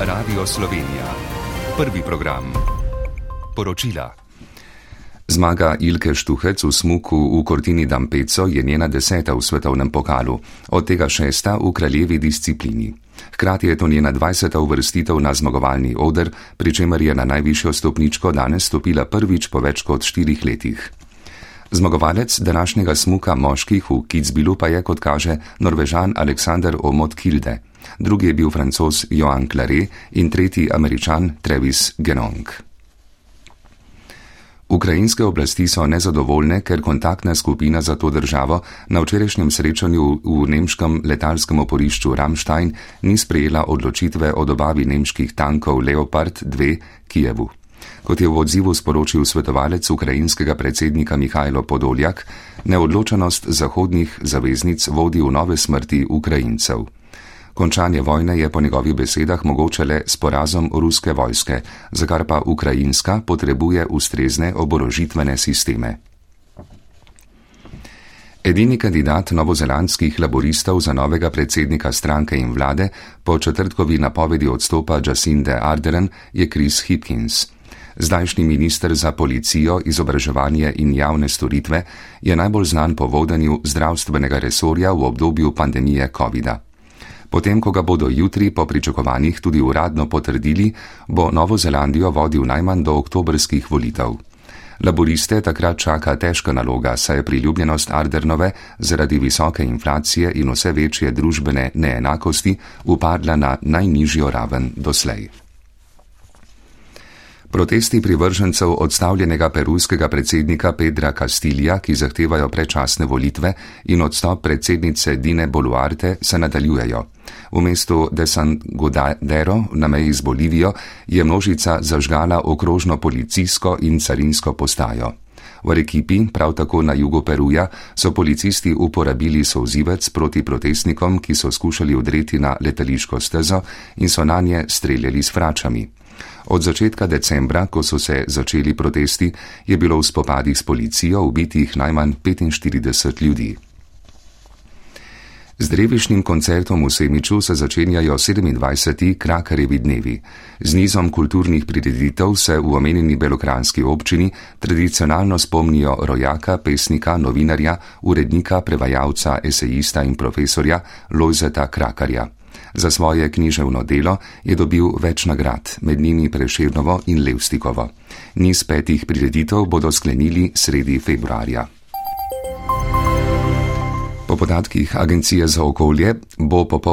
Radio Slovenija. Prvi program. Poročila. Zmaga Ilke Štuhec v smuku v Kortini Dampeco je njena deseta v svetovnem pokalu, od tega šesta v kraljevi disciplini. Hkrati je to njena dvajseta uvrstitev na zmagovalni oder, pri čemer je na najvišjo stopničko danes stopila prvič po več kot štirih letih. Zmagovalec današnjega smuka moških v Kitzbilu pa je, kot kaže, norvežan Aleksandr Omot Kilde, drugi je bil francos Joan Clare in tretji američan Travis Genong. Ukrajinske oblasti so nezadovoljne, ker kontaktna skupina za to državo na včerajšnjem srečanju v nemškem letalskem oporišču Ramstein ni sprejela odločitve o dobavi nemških tankov Leopard 2 Kijevu. Kot je v odzivu sporočil svetovalec ukrajinskega predsednika Mihajlo Podoljak, neodločenost zahodnih zaveznic vodi v nove smrti Ukrajincev. Končanje vojne je po njegovih besedah mogoče le s porazom ruske vojske, za kar pa Ukrajinska potrebuje ustrezne oborožitvene sisteme. Edini kandidat novozelandskih laboristov za novega predsednika stranke in vlade po četrtkovi napovedi odstopa Jacinde Arderen je Chris Hipkins. Zdajšnji minister za policijo, izobraževanje in javne storitve je najbolj znan po vodenju zdravstvenega resorja v obdobju pandemije COVID-a. Potem, ko ga bodo jutri po pričakovanjih tudi uradno potrdili, bo Novo Zelandijo vodil najmanj do oktobrskih volitev. Laboriste takrat čaka težka naloga, saj je priljubljenost Ardernove zaradi visoke inflacije in vse večje družbene neenakosti upadla na najnižjo raven doslej. Protesti privržencev odstavljenega perujskega predsednika Pedra Castilja, ki zahtevajo predčasne volitve in odstop predsednice Dine Boluarte, se nadaljujejo. V mestu de San Godadero na meji z Bolivijo je množica zažgala okrožno policijsko in carinsko postajo. V ekipi, prav tako na jugu Peruja, so policisti uporabili sozivec proti protestnikom, ki so skušali odreti na letališko stezo in so na nje streljali s fračami. Od začetka decembra, ko so se začeli protesti, je bilo v spopadih s policijo ubitih najmanj 45 ljudi. Z drevišnjim koncertom v Semiču se začenjajo 27. Krakarjevi dnevi. Z nizom kulturnih prireditev se v omenjeni belokranski občini tradicionalno spomnijo rojaka, pesnika, novinarja, urednika, prevajalca, esejista in profesorja Lojzeta Krakarja. Za svoje književno delo je dobil več nagrad, med njimi Preševnovo in Levstikovo. Niz petih prireditev bodo sklenili sredi februarja. Po podatkih Agencije za okolje bo popolnoma